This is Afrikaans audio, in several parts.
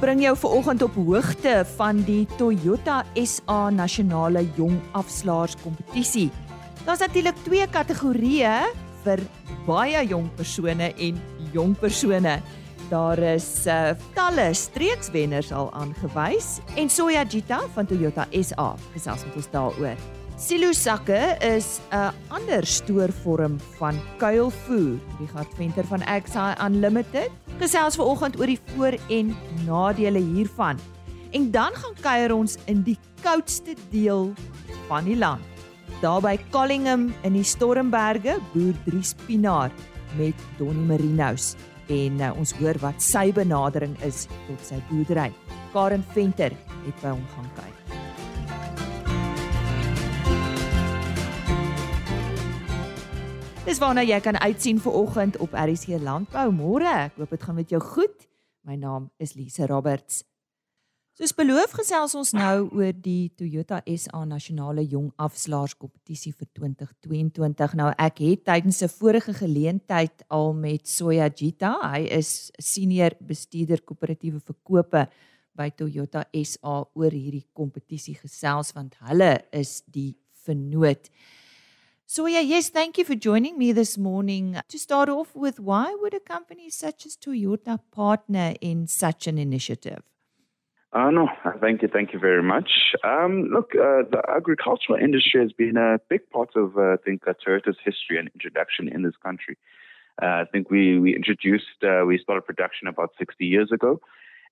bring jou vanoggend op hoogte van die Toyota SA Nasionale Jong Afslaers Kompetisie. Daar's natuurlik twee kategorieë vir baie jong persone en jong persone. Daar is uh, talle streekswenners al aangewys en Soya Gita van Toyota SA gesels met ons daaroor. Silo sakke is 'n ander stoorvorm van kuilvoer. Die gat venter van Exa Unlimited gesels ver oggend oor die voor en nadele hiervan. En dan gaan kuier ons in die koudste deel van die land. Daar by Collingham in die Stormberge boer Dries Pinaar met Donnie Marinos en uh, ons hoor wat sy benadering is tot sy boerdery. Karen Venter het by hom gaan kyk. Dis waarna jy kan uitsien vir oggend op RC Landbou môre. Ek hoop dit gaan met jou goed. My naam is Lise Roberts. Soos beloof gesels ons nou oor die Toyota SA Nasionale Jong Afslaers Kompetisie vir 2022. Nou ek het tydens 'n vorige geleentheid al met Soya Gita, hy is senior bestuurder koöperatiewe verkope by Toyota SA oor hierdie kompetisie gesels want hulle is die vernoot. So yeah, yes, thank you for joining me this morning. To start off with, why would a company such as Toyota partner in such an initiative? Uh, no, thank you, thank you very much. Um, look, uh, the agricultural industry has been a big part of, uh, I think, uh, Toyota's history and introduction in this country. Uh, I think we we introduced, uh, we started production about 60 years ago,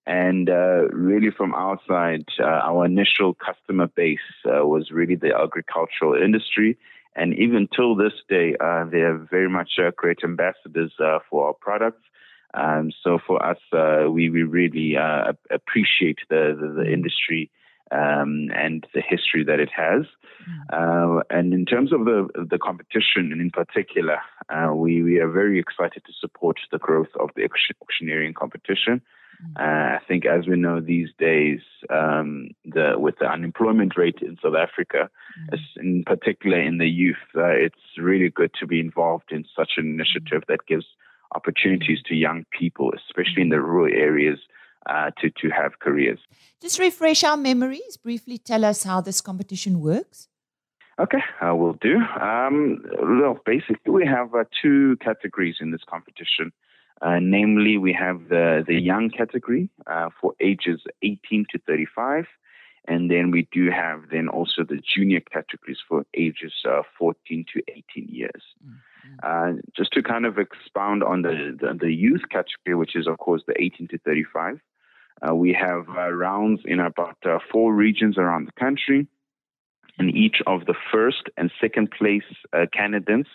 and uh, really from our side, uh, our initial customer base uh, was really the agricultural industry and even till this day, uh, they are very much uh, great ambassadors uh, for our products. Um, so for us, uh, we, we really uh, appreciate the, the, the industry um, and the history that it has. Mm. Uh, and in terms of the the competition, in particular, uh, we we are very excited to support the growth of the auctioneering competition. Mm. Uh, I think, as we know these days, um, the with the unemployment rate in South Africa, mm. in particular in the youth, uh, it's really good to be involved in such an initiative that gives opportunities to young people, especially in the rural areas, uh, to to have careers. Just refresh our memories. Briefly, tell us how this competition works. Okay, I will do. Um, well, basically, we have uh, two categories in this competition. Uh, namely, we have the, the young category uh, for ages 18 to 35. And then we do have then also the junior categories for ages uh, 14 to 18 years. Mm-hmm. just to kind of expound on the, the, the, youth category, which is, of course, the 18 to 35, uh, we have uh, rounds in about four regions around the country. And each of the first and second place candidates,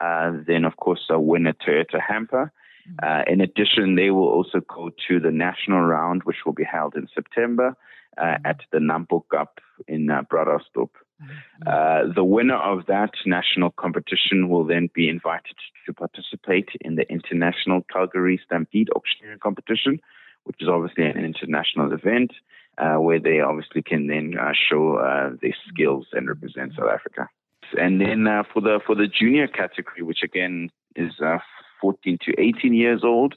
then, of course, win a winner Toyota hamper. Uh, in addition, they will also go to the national round, which will be held in September uh, mm-hmm. at the Nampo Cup in uh. Mm-hmm. Uh, the winner of that national competition will then be invited to participate in the International Calgary Stampede Auctioneering Competition, which is obviously an international event uh, where they obviously can then uh, show uh, their skills and represent South Africa. And then for the for the junior category, which again is 14 to 18 years old.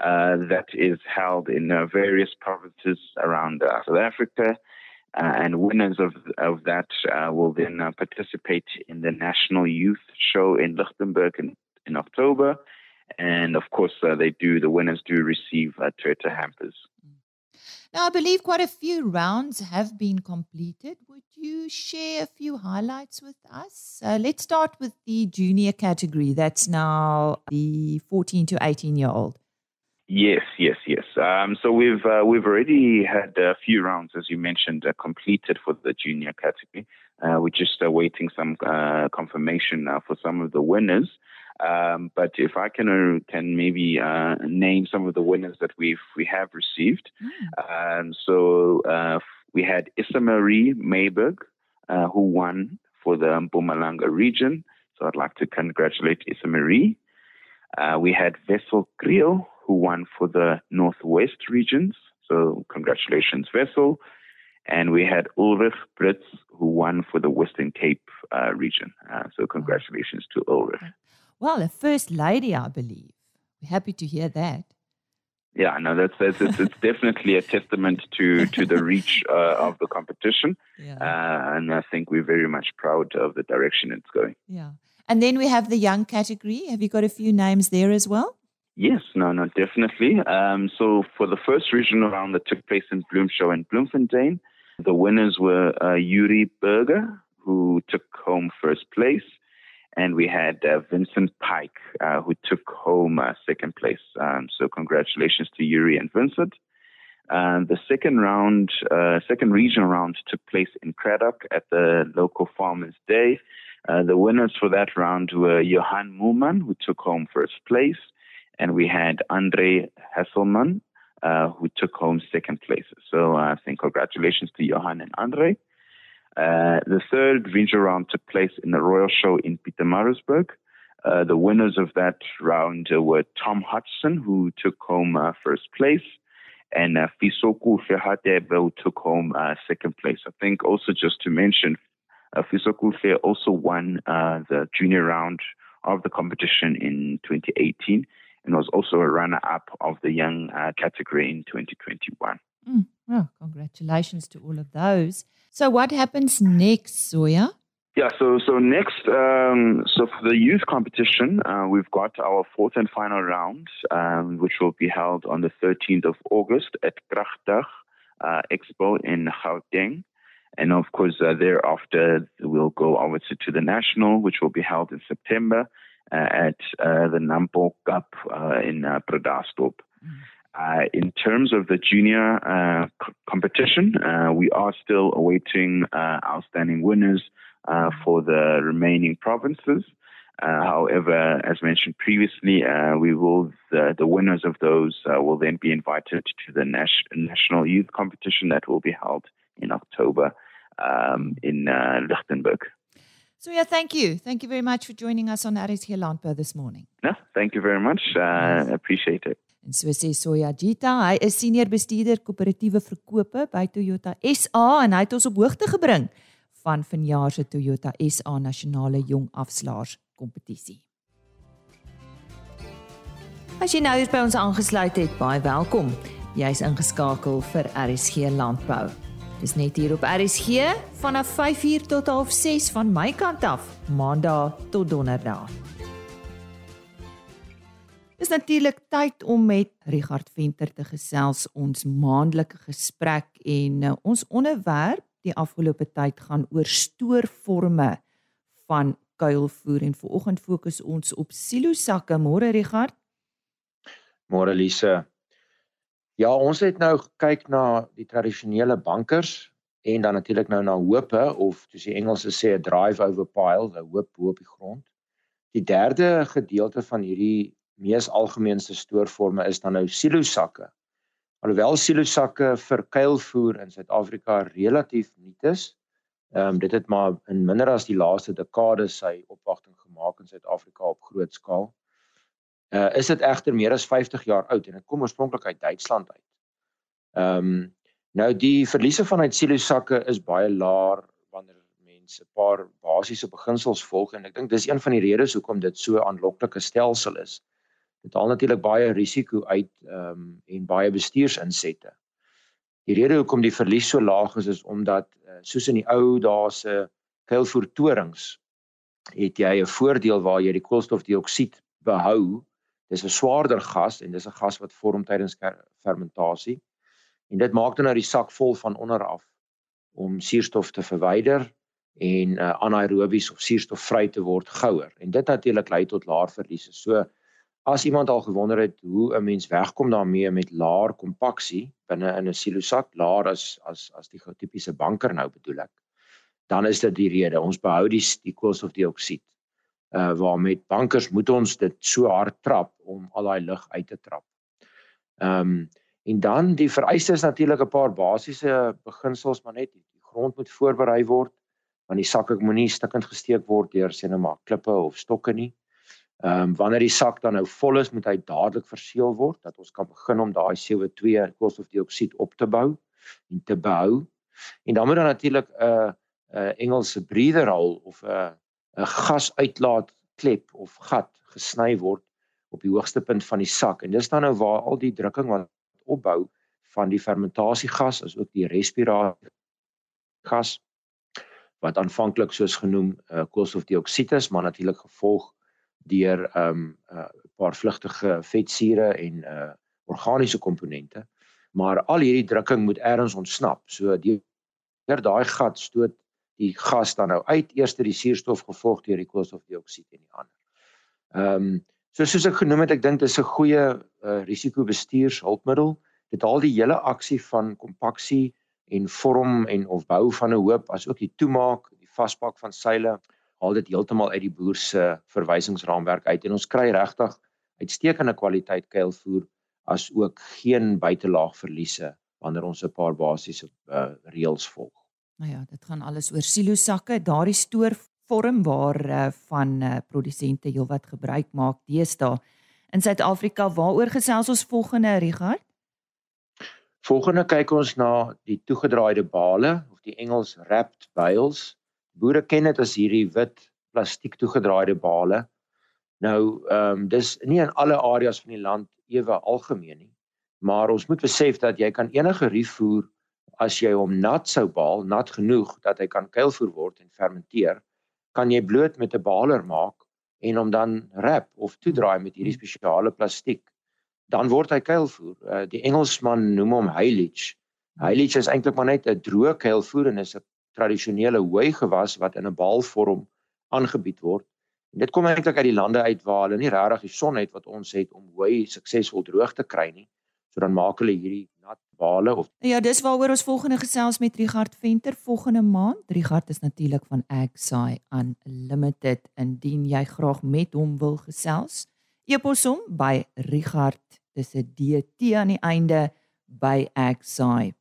Uh, that is held in uh, various provinces around uh, South Africa. Uh, and winners of of that uh, will then uh, participate in the National Youth Show in Lichtenberg in, in October. And of course, they do. The winners do receive Toyota hampers. Now, I believe quite a few rounds have been completed. Would you share a few highlights with us? Uh, let's start with the junior category. That's now the 14 to 18 year old. Yes, yes, yes. Um, so we've uh, we've already had a few rounds, as you mentioned, uh, completed for the junior category. Uh, we're just awaiting some uh, confirmation now for some of the winners. Um, but if I can uh, can maybe uh, name some of the winners that we've we have received, mm. um, so uh, we had Issa Marie Mayberg, uh, who won for the Mpumalanga region. So I'd like to congratulate Issa Marie. Uh, we had Vessel Grill, who won for the Northwest regions. So congratulations, Vessel. And we had Ulrich Britz, who won for the Western Cape uh, region. so congratulations to Ulrich. Well, a first lady, I believe. We're happy to hear that. Yeah, no, that's, that's it's, it's definitely a testament to to the reach uh, of the competition, yeah. uh, and I think we're very much proud of the direction it's going. Yeah, and then we have the young category. Have you got a few names there as well? Yes, no, no, definitely. Um, so for the first regional round that took place in Bloemshow and Bloemfontein, the winners were uh, Yuri Berger, who took home first place, and we had uh, Vincent Pike, uh, who took home uh, second place. Um, so congratulations to Yuri and Vincent. the second round, uh, second regional round took place in Cradock at the local Farmers Day. Uh, the winners for that round were Johan Mulman, who took home first place, and we had Andre Hasselman, uh, who took home second place. So I think congratulations to Johan and Andre. Uh, the third regional round took place in the Royal Show in Pietermaritzburg. Uh, the winners of that round uh, were Tom Hudson, who took home uh, first place, and uh, Fisoku Fehatebe, who took home uh, second place. I think also just to mention, uh, Fisoku Fe also won the junior round of the competition in 2018 and was also a runner-up of the young category in 2021. Mm. Oh, congratulations to all of those. So, what happens next, Zoya? Yeah, so so next, um, so for the youth competition, uh, we've got our fourth and final round, um, which will be held on the 13th of August at Kragtag uh, Expo in Gauteng. And of course, uh, thereafter, we'll go over to, the national, which will be held in September uh, at uh, the Nampo Cup uh, in uh, Bredasdorp. Mm. Uh, in terms of the junior uh, c- competition, uh, we are still awaiting uh, outstanding winners uh, for the remaining provinces. Uh, however, as mentioned previously, we will the, the, winners of those will then be invited to the nas- national youth competition that will be held in October um, in Lichtenburg. So yeah, thank you. Thank you very much for joining us on Aris Landbou this morning. Yeah, thank you very much. Uh, appreciate it. En so sê Soya Gita, hy is senior bestuurder koöperatiewe verkope by Toyota SA en hy het ons op hoogte gebring van vanjaar se Toyota SA nasionale jong afslaers kompetisie. As jy nou hier by ons aangesluit het, baie welkom. Jy's ingeskakel vir RSG Landbou. Dis net hier op RSG vanaf 5:00 tot 6:30 van my kant af, Maandag tot Donderdag. Dis natuurlik tyd om met Richard Venter te gesels ons maandelike gesprek en uh, ons onderwerp die afgelope tyd gaan oor stoorforme van kuilvoer en vanoggend fokus ons op silosakke. Môre Richard. Môre Lise. Ja, ons het nou gekyk na die tradisionele bankers en dan natuurlik nou na hoope of soos die Engelse sê 'n drive over pile, 'n hoop bo op die grond. Die derde gedeelte van hierdie mees algemeenste stoorforme is dan nou silosakke. Alhoewel silosakke vir kuilvoer in Suid-Afrika relatief nuut is, ehm um, dit het maar in minder as die laaste dekade sy opwagting gemaak in Suid-Afrika op groot skaal. Uh is dit egter meer as 50 jaar oud en dit kom oorspronklik uit Duitsland uit. Ehm um, nou die verliese vanuit silosakke is baie laer wanneer mense 'n paar basiese beginsels volg en ek dink dis een van die redes hoekom dit so 'n aanloklike stelsel is dit haal natuurlik baie risiko uit ehm um, en baie bestuursinsette. Die rede hoekom die verlies so laag is is omdat uh, soos in die ou dae se kuilvoertorings het jy 'n voordeel waar jy die koolstofdioksied behou. Dis 'n swaarder gas en dis 'n gas wat vorm tydens fermentasie. En dit maak dan nou die sak vol van onder af om suurstof te verwyder en uh, anaerobies of suurstofvry te word gouer. En dit natuurlik lei tot laer verliese. So As iemand al gewonder het hoe 'n mens wegkom daarmee met laer kompaksie binne in 'n silosak, laer as as as die tipiese banker nou bedoel ek, dan is dit die rede. Ons behou die die koolstofdioksied. Uh waar met bankers moet ons dit so hard trap om al daai lug uit te trap. Ehm um, en dan die vereiste is natuurlik 'n paar basiese beginsels, maar net die grond moet voorberei word want die sakke moenie stikkend gesteek word deur sê net maar klippe of stokke nie. Ehm um, wanneer die sak dan nou vol is, moet hy dadelik verseël word dat ons kan begin om daai CO2 koolstofdioksied op te bou en te bou. En dan moet dan natuurlik 'n uh, 'n uh, Engelse breather hole of 'n uh, 'n gasuitlaat klep of gat gesny word op die hoogste punt van die sak en dis dan nou waar al die drukking wat opbou van die fermentasiegas as ook die respirasie gas wat aanvanklik soos genoem uh, koolstofdioksied is maar natuurlik gevolg deur 'n um, uh, paar vlugtige vetsure en uh organiese komponente maar al hierdie drukking moet eers ontsnap so deur daai gat stoot die gas dan nou uit eers die suurstof gevolg deur die koolstofdioksied en die ander. Ehm um, so soos ek genoem het, ek dink dis 'n goeie uh, risikobestuurshulpmiddel. Dit haal die hele aksie van kompaksie en vorm en of bou van 'n hoop as ook die toemaak, die vaspak van seile, haal dit heeltemal uit die boer se verwysingsraamwerk uit en ons kry regtig uitstekende kwaliteit kuilvoer as ook geen buitelaagverliese wanneer ons 'n paar basiese uh, reëls volg. Nou ja, dit gaan alles oor silo sakke, daardie stoorvorm waar uh, van uh, produsente heelwat gebruik maak deesdae in Suid-Afrika. Waaroor gesels ons volgende, Richard? Volgende kyk ons na die toegedraaide bale of die Engels wrapped bales. Boere ken dit as hierdie wit plastiek toegedraaide bale. Nou, ehm um, dis nie in alle areas van die land ewe algemeen nie, maar ons moet besef dat jy kan enige rietvoer as jy hom nat sou baal, nat genoeg dat hy kan kuilvoer word en fermenteer, kan jy bloot met 'n baler maak en hom dan wrap of toedraai met hierdie spesiale plastiek. Dan word hy kuilvoer. Uh, die Engelsman noem hom haylage. Haylage is eintlik maar net 'n droë kuilvoer en is 'n tradisionele hooi gewas wat in 'n baalvorm aangebied word. En dit kom eintlik uit die lande uit waar hulle nie regtig die son het wat ons het om hooi suksesvol droog te kry nie. So dan maak hulle hierdie nat bale of Ja, dis waaroor ons volgende gesels met Richard Venter volgende maand. Richard is natuurlik van Agsai Unlimited. Indien jy graag met hom wil gesels, e-pos hom by Richard dis 'n DT aan die einde by agsai.co.za.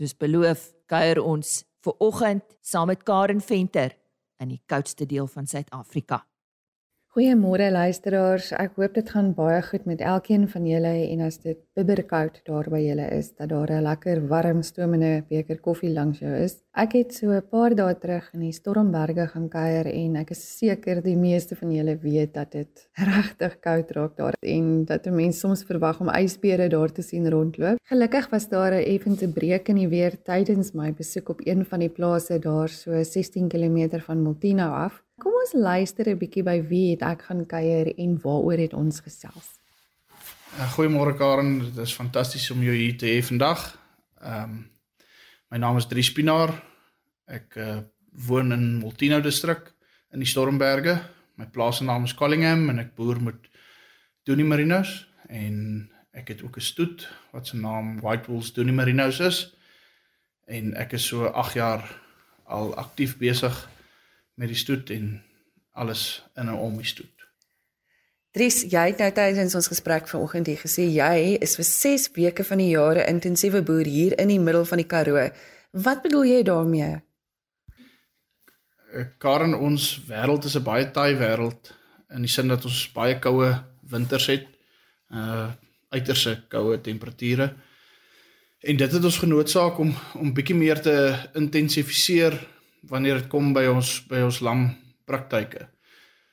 Soos beloof, kuier ons ver oggend saam met Karen Venter in die koudste deel van Suid-Afrika. Goeiemôre luisteraars. Ek hoop dit gaan baie goed met elkeen van julle en as dit bibberkoud daar by julle is, dat daar 'n lekker warm stomende beker koffie langs jou is. Ek het so 'n paar dae terug in die Stormberge gaan kuier en ek is seker die meeste van julle weet dat dit regtig koud raak daar en dat 'n mens soms verwag om ysbere daar te sien rondloop. Gelukkig was daar 'n effense breek in die weer tydens my besoek op een van die plase daar so 16 km van Multino af. Kom ons luister 'n bietjie by wie het ek gaan kuier en waaroor het ons gesels. Uh, Goeiemôre Karen, dit is fantasties om jou hier te hê vandag. Ehm um, my naam is Dries Pinaar. Ek uh, woon in Multino distrik in die Stormberge. My plaasnaam is Collingham en ek boer met Doenie Marinos en ek het ook 'n stoet wat se naam White Wolves Doenie Marinos is. En ek is so 8 jaar al aktief besig met die stoet en alles in en om die stoet. Dries, jy het nou tydens ons gesprek vanoggend hier gesê jy is vir 6 weke van die jare intensiewe boer hier in die middel van die Karoo. Wat bedoel jy daarmee? Eh, Karen, ons wêreld is 'n baie taai wêreld in die sin dat ons baie koue winters het. Uh uiterse koue temperature. En dit het ons genoodsaak om om bietjie meer te intensifiseer wanneer dit kom by ons by ons lam praktyke.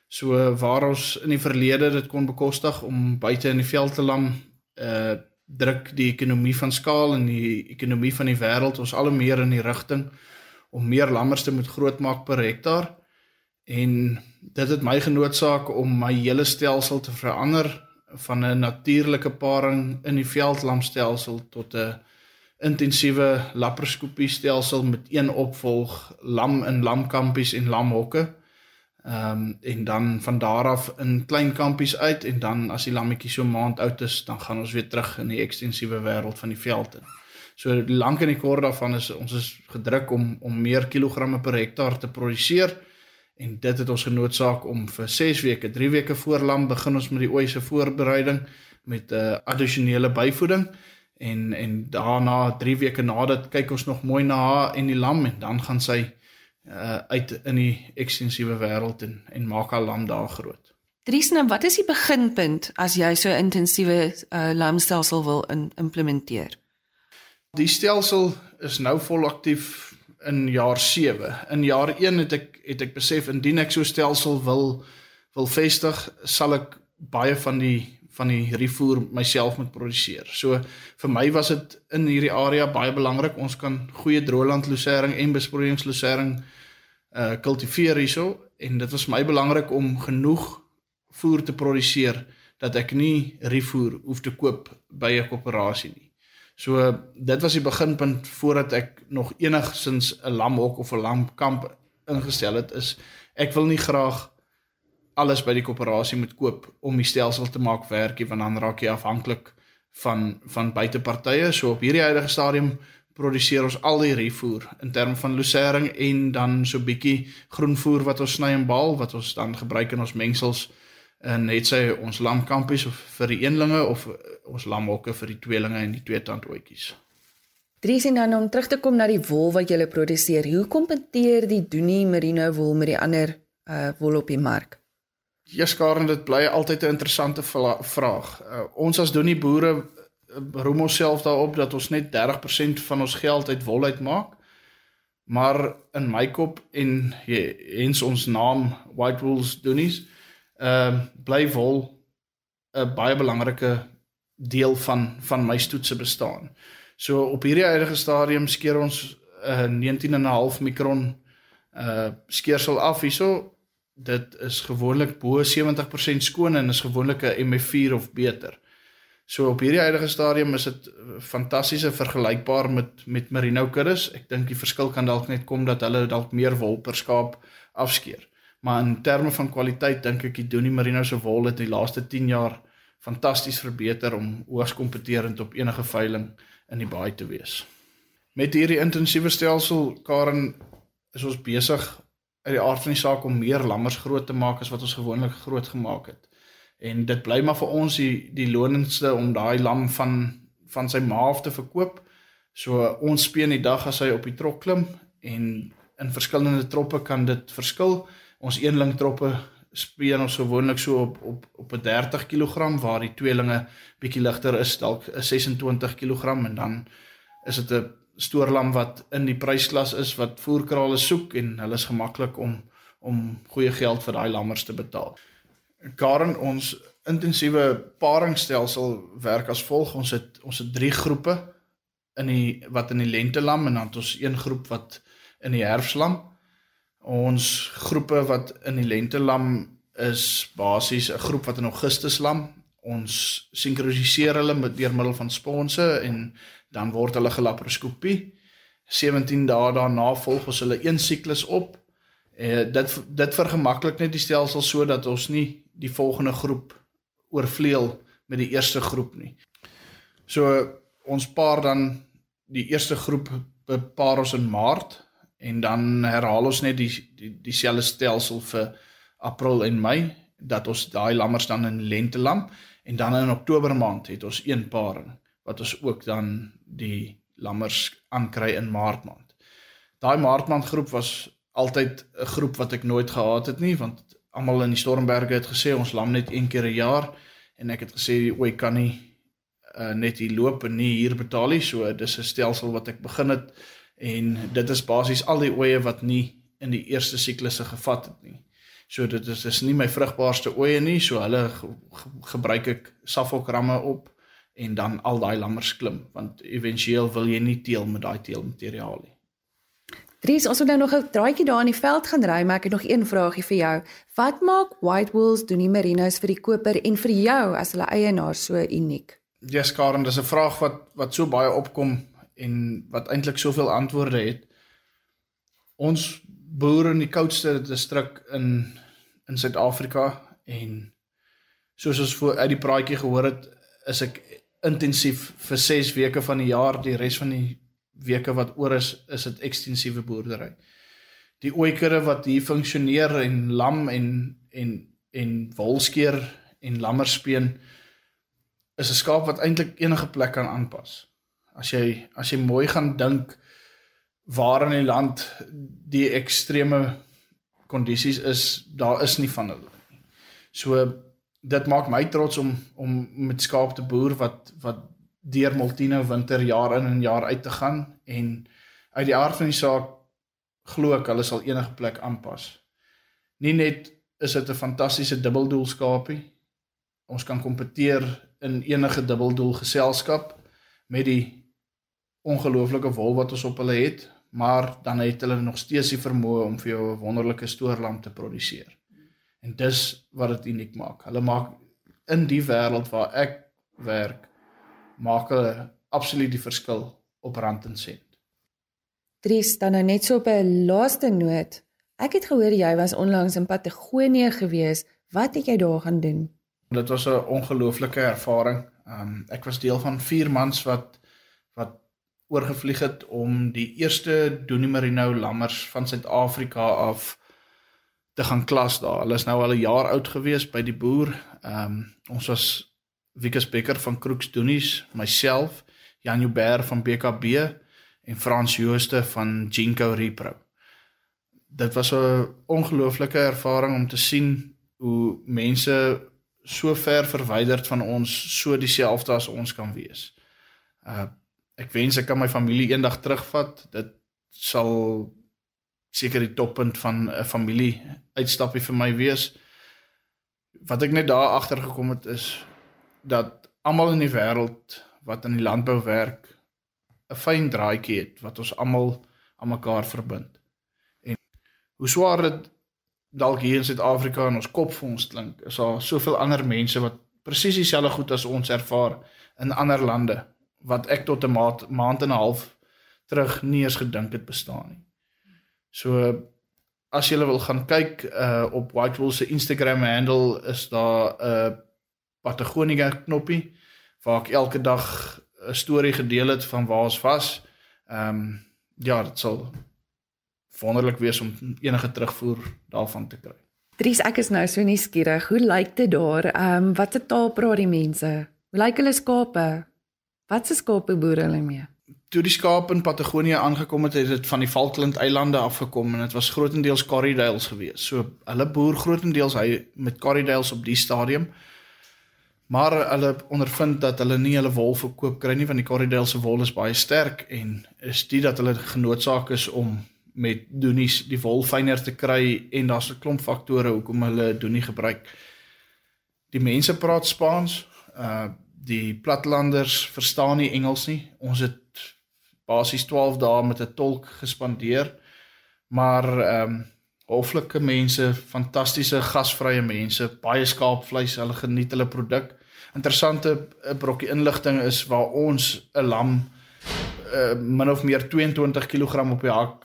So waar ons in die verlede dit kon bekostig om buite in die veld te lam, uh druk die ekonomie van skaal en die ekonomie van die wêreld ons al hoe meer in die rigting om meer lammers te moet grootmaak per hektaar. En dit het my genoodsaak om my hele stelsel te verander van 'n natuurlike paring in die veldlamstelsel tot 'n intensiewe laparoskopie stelsel met een opvolg lam in lamkampies en lamhokke. Ehm um, en dan van daar af in klein kampies uit en dan as die lammetjie so maand oud is, dan gaan ons weer terug in die ekstensiewe wêreld van die veld in. So lank en die kort daarvan is ons is gedruk om om meer kilogramme per hektaar te produseer en dit het ons genoodsaak om vir 6 weke, 3 weke voor lam begin ons met die ooi se voorbereiding met 'n uh, addisionele byvoeding en en daarna 3 weke nadat kyk ons nog mooi na haar en die lam en dan gaan sy uh, uit in die ekstensiewe wêreld en en maak haar lam daar groot. Trisna, wat is die beginpunt as jy so intensiewe uh, lamstelsel wil in, implementeer? Die stelsel is nou volaktief in jaar 7. In jaar 1 het ek het ek besef indien ek so stelsel wil wil vestig, sal ek baie van die van die rifoer myself moet produseer. So vir my was dit in hierdie area baie belangrik ons kan goeie droëland losering en besproeiingslosering uh kultiveer hierso en dit was my belangrik om genoeg voer te produseer dat ek nie rifoer hoef te koop by 'n koöperasie nie. So dit was die beginpunt voordat ek nog enigsins 'n lamhok of 'n lamkamp ingestel het is ek wil nie graag alles by die koöperasie moet koop om die stelsel te maak werk, want dan raak jy afhanklik van van buitepartye. So op hierdie huidige stadium produseer ons al die rifoer in terme van losering en dan so bietjie groenvoer wat ons sny en baal wat ons dan gebruik in ons mengsels en net sê ons lamkampies of vir die eenlinge of ons lamhokke vir die tweelinge en die tweetandootjies. Dries en dan om terug te kom na die wol wat jy produseer, hoe kompeteer die Doenie Merino wol met die ander uh wol op die mark? Jeskaren dit bly altyd 'n interessante vraag. Uh, ons as doenie boere uh, roem onsself daarop dat ons net 30% van ons geld uit wol uitmaak. Maar in my kop en hens ons naam White Wools Doenies, ehm uh, bly wol 'n baie belangrike deel van van my stoetse bestaan. So op hierdie huidige stadium skeer ons 'n uh, 19.5 mikron uh skeersel af hierso dit is gewoonlik bo 70% skoon en is gewoonlik 'n MF4 of beter. So op hierdie huidige stadium is dit fantastiese vergelykbaar met met merino kuddes. Ek dink die verskil kan dalk net kom dat hulle dalk meer wol per skaap afskeer. Maar in terme van kwaliteit dink ek die Doenie Merino se wol het in die laaste 10 jaar fantasties verbeter om hoogs kompeterend op enige veiling in die baai te wees. Met hierdie intensiewe stelsel Karen is ons besig uit die aard van die saak om meer lammers groot te maak as wat ons gewoonlik groot gemaak het. En dit bly maar vir ons die die lonendste om daai lam van van sy ma af te verkoop. So ons speen die dag as hy op die trok klim en in verskillende troppe kan dit verskil. Ons eenling troppe speen ons gewoonlik so op op op 'n 30 kg waar die tweelinge bietjie ligter is, dalk 'n 26 kg en dan is dit 'n stoorlam wat in die prysklas is wat voerkrale soek en hulle is gemaklik om om goeie geld vir daai lammers te betaal. Karen ons intensiewe paringstelsel werk as volg ons het ons het drie groepe in die wat in die lente lam en dan het ons een groep wat in die herfslam. Ons groepe wat in die lente lam is basies 'n groep wat in Augustus lam. Ons sinkroniseer hulle met deur middel van sponse en dan word hulle gelaparoskopie 17 dae daarna volg ons hulle een siklus op. Eh dit dit vergemaklik net die stelsel sodat ons nie die volgende groep oorvleuel met die eerste groep nie. So ons paar dan die eerste groep bepaar ons in Maart en dan herhaal ons net die die dieselfde stelsel vir April en Mei dat ons daai lammers dan in lente lam en dan in Oktober maand het ons een paring wat ons ook dan die lammers aankry in Maart maand. Daai Maart maand groep was altyd 'n groep wat ek nooit gehaat het nie want almal in die Stormberge het gesê ons lam net een keer 'n jaar en ek het gesê ooi kan nie uh, net hier loop en nie hier betaal nie so dis 'n stelsel wat ek begin het en dit is basies al die oeye wat nie in die eerste siklusse gevat het nie. So dit is dis nie my vrugbaarste oeye nie, so hulle ge, ge, gebruik ek Suffolk-ramme op en dan al daai lammers klim want éventueel wil jy nie teel met daai teelmateriaal nie. Dries, ons moet nou nog 'n draaitjie daar in die veld gaan ry, maar ek het nog een vraagie vir jou. Wat maak White Wolves doen die Merinos vir die koper en vir jou as hulle eienaar so uniek? Ja, yes, Karen, dis 'n vraag wat wat so baie opkom en wat eintlik soveel antwoorde het. Ons boere in die koudste distrik in in Suid-Afrika en soos ons voor uit die praatjie gehoor het, is ek intensief vir 6 weke van die jaar, die res van die weke wat oor is, is dit ekstensiewe boerdery. Die ooikere wat hier funksioneer en lam en en en wolskeer en lammerspeen is 'n skaap wat eintlik enige plek kan aanpas. As jy as jy mooi gaan dink waar in die land die ekstreme kondisies is, daar is nie van hulle nie. So dit maak my trots om om met skaap te boer wat wat deur Multino winter jaar in en jaar uit te gaan en uit die aard van die saak glo ek hulle sal enige plek aanpas. Nie net is dit 'n fantastiese dubbeldoel skaapie. Ons kan kompeteer in enige dubbeldoel geselskap met die ongelooflike wol wat ons op hulle het, maar dan het hulle nog steeds die vermoë om vir jou 'n wonderlike stoorlam te produseer. En dis wat dit uniek maak. Hulle maak in die wêreld waar ek werk, maak hulle absoluut die verskil op rand en sent. Dries, dan nou net so op 'n laaste noot. Ek het gehoor jy was onlangs in Patagonië gewees. Wat het jy daar gaan doen? Dit was 'n ongelooflike ervaring. Um ek was deel van 4 mans wat wat oorgevlieg het om die eerste Doenie Merino lammers van Suid-Afrika af te gaan klas daar. Hulle is nou al 'n jaar oud gewees by die boer. Um ons was Wikus Becker van Crooks Doenies, myself, Jan Joubert van BKB en Frans Jooste van Jinko Repro. Dit was 'n ongelooflike ervaring om te sien hoe mense so ver verwyderd van ons so dieselfde as ons kan wees. Uh ek wens ek kan my familie eendag terugvat. Dit sal seker die toppunt van 'n familie uitstappie vir my wees. Wat ek net daar agter gekom het is dat almal in die wêreld wat in die landbou werk 'n fyn draadjie het wat ons almal aan mekaar verbind. En hoe swaar dit dalk hier in Suid-Afrika in ons kop vir ons klink, is daar soveel ander mense wat presies dieselfde goed as ons ervaar in ander lande wat ek tot 'n maand, maand en 'n half terug nie eens gedink het bestaan nie. So as jy wil gaan kyk uh op White Wolf se Instagram handle is daar 'n uh, Patagonia knoppie waar ek elke dag 'n storie gedeel het van waar ons was. Ehm um, ja, dit sal wonderlik wees om enige terugvoer daarvan te kry. Dries, ek is nou so nuuskierig. Hoe lyk dit daar? Ehm um, watse taal praat die mense? Hoe lyk hulle skape? Watse skape boer hulle mee? Toe die skaap in Patagonië aangekom het, het dit van die Falkland eilande afgekom en dit was grootendeels Corriedales geweest. So hulle boer grootendeels hy met Corriedales op die stadium. Maar hulle ondervind dat hulle nie hulle wol verkoop kry nie want die Corriedales se wol is baie sterk en is dit dat hulle genoodsaak is om met doenies die wol fyner te kry en daar's 'n klomp faktore hoekom hulle doenie gebruik. Die mense praat Spaans. Uh die platlanders verstaan nie Engels nie. Ons het basies 12 dae met 'n tolk gespandeer. Maar ehm um, hoflike mense, fantastiese gasvrye mense, baie skaapvleis, hulle geniet hulle produk. Interessante 'n brokkie inligting is waar ons 'n lam uh, min of meer 22 kg op die hak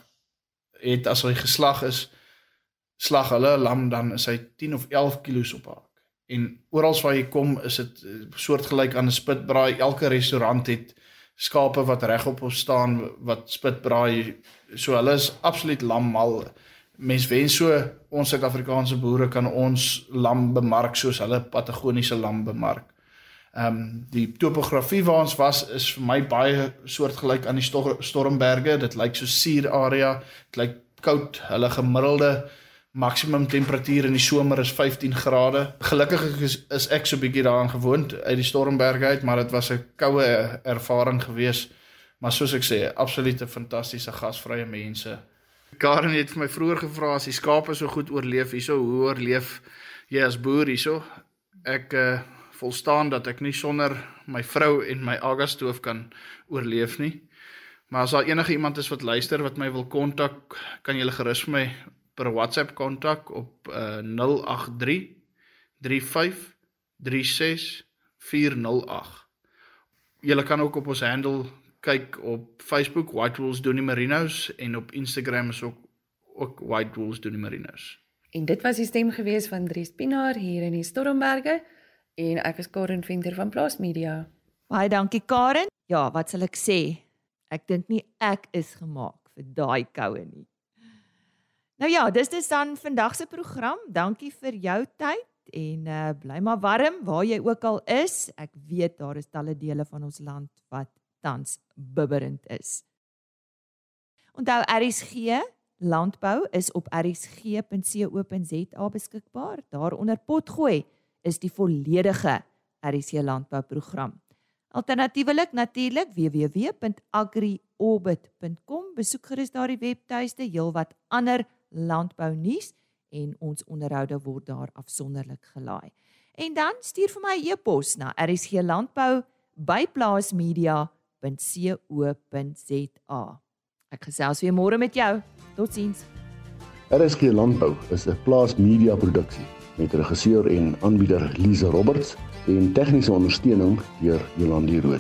het as hy geslag is, slag hulle 'n lam dan is hy 10 of 11 kg op hak. En oral waar jy kom is dit eh, soortgelyk aan 'n spitbraai. Elke restaurant het skape wat regop op staan wat spitbraai. So hulle is absoluut lammal. Mens wens so ons Suid-Afrikaanse boere kan ons lam bemark soos hulle Patagoniese lam bemark. Ehm um, die topografie waar ons was is vir my baie soortgelyk aan die Stormberge. Dit lyk so suur area. Dit lyk koud. Hulle gemiddelde maksimum temperatuur in die somer is 15 grade. Gelukkig is, is ek so bietjie daaraan gewoond uit die Stormberg uit, maar dit was 'n koue ervaring geweest. Maar soos ek sê, absolute fantastiese gasvrye mense. Karen het vir my vroeër gevra as die skape so goed oorleef hierso, hoe oorleef jy as boer hierso? Ek uh, volstaan dat ek nie sonder my vrou en my agastoof kan oorleef nie. Maar as daar enige iemand is wat luister wat my wil kontak, kan jy gerus vir my per WhatsApp kontak op uh, 083 35 36 408. Jy kan ook op ons handle kyk op Facebook White Wolves Doenie Marinos en op Instagram is ook ook White Wolves Doenie Marinos. En dit was die stem gewees van Dries Pinaar hier in die Stormberge en ek is Karen Venter van Plaas Media. Baie dankie Karen. Ja, wat sal ek sê? Ek dink nie ek is gemaak vir daai koue nie. Nou ja, dis dis dan vandag se program. Dankie vir jou tyd en uh bly maar warm waar jy ook al is. Ek weet daar is talle dele van ons land wat tans bibberend is. Onthou RSG Landbou is op rsg.co.za beskikbaar. Daaronder potgooi is die volledige RSC landbouprogram. Alternatiefelik natuurlik www.agriorbit.com besoek gerus daardie webtuiste heelwat ander landbou nuus en ons onderhoude word daar afsonderlik gelaai. En dan stuur vir my 'n e e-pos na rsglandbou@plaasmedia.co.za. Ek gesels weer môre met jou. Totsiens. RSG Landbou is 'n plaas media produksie met regisseur en aanbieder Lize Roberts en tegniese ondersteuning deur Jolande Rooi.